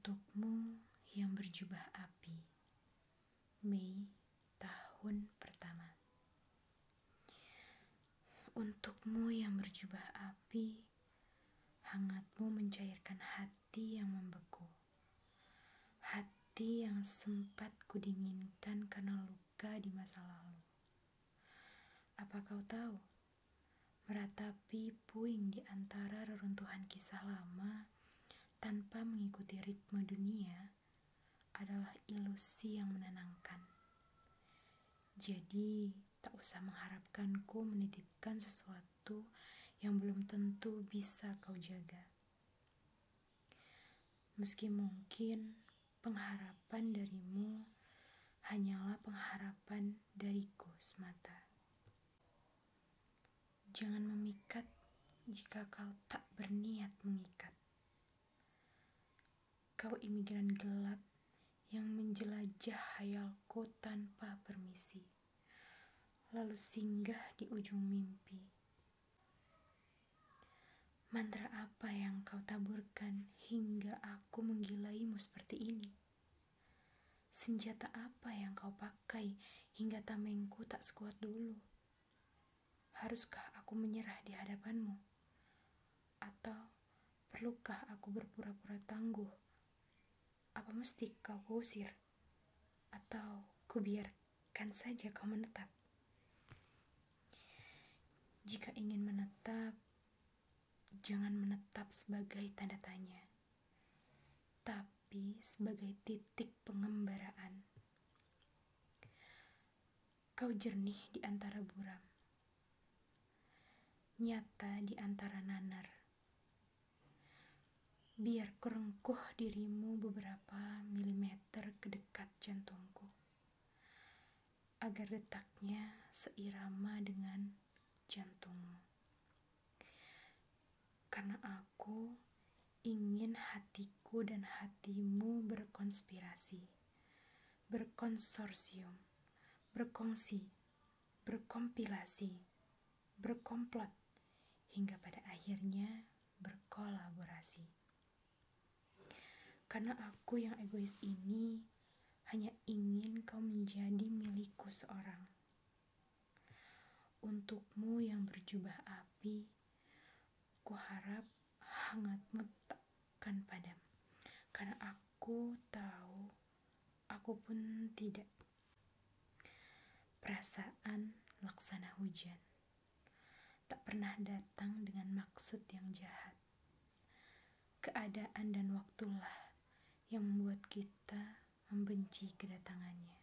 Untukmu yang berjubah api, Mei tahun pertama. Untukmu yang berjubah api, hangatmu mencairkan hati yang membeku. Hati yang sempat kudinginkan karena luka di masa lalu. Apa kau tahu? Meratapi puing di antara reruntuhan kisah lama mengikuti ritme dunia adalah ilusi yang menenangkan. Jadi, tak usah mengharapkanku menitipkan sesuatu yang belum tentu bisa kau jaga. Meski mungkin pengharapan darimu hanyalah pengharapan dariku semata. Jangan memikat jika kau tak Kau imigran gelap yang menjelajah hayalku tanpa permisi, lalu singgah di ujung mimpi. Mantra apa yang kau taburkan hingga aku menggilaimu seperti ini? Senjata apa yang kau pakai hingga tamengku tak sekuat dulu? Haruskah aku menyerah di hadapanmu? Atau perlukah aku berpura-pura tangguh apa mesti kau kusir? Atau kubiarkan saja kau menetap? Jika ingin menetap, jangan menetap sebagai tanda tanya, tapi sebagai titik pengembaraan. Kau jernih di antara buram, nyata di antara nanar biar kurengkuh dirimu beberapa milimeter ke dekat jantungku, agar detaknya seirama dengan jantungmu. Karena aku ingin hatiku dan hatimu berkonspirasi, berkonsorsium, berkongsi, berkompilasi, berkomplot, hingga pada akhirnya berkolaborasi. Karena aku yang egois ini hanya ingin kau menjadi milikku seorang. Untukmu yang berjubah api, ku harap hangatmu takkan padam. Karena aku tahu, aku pun tidak. Perasaan laksana hujan tak pernah datang dengan maksud yang jahat. Keadaan dan waktulah yang membuat kita membenci kedatangannya.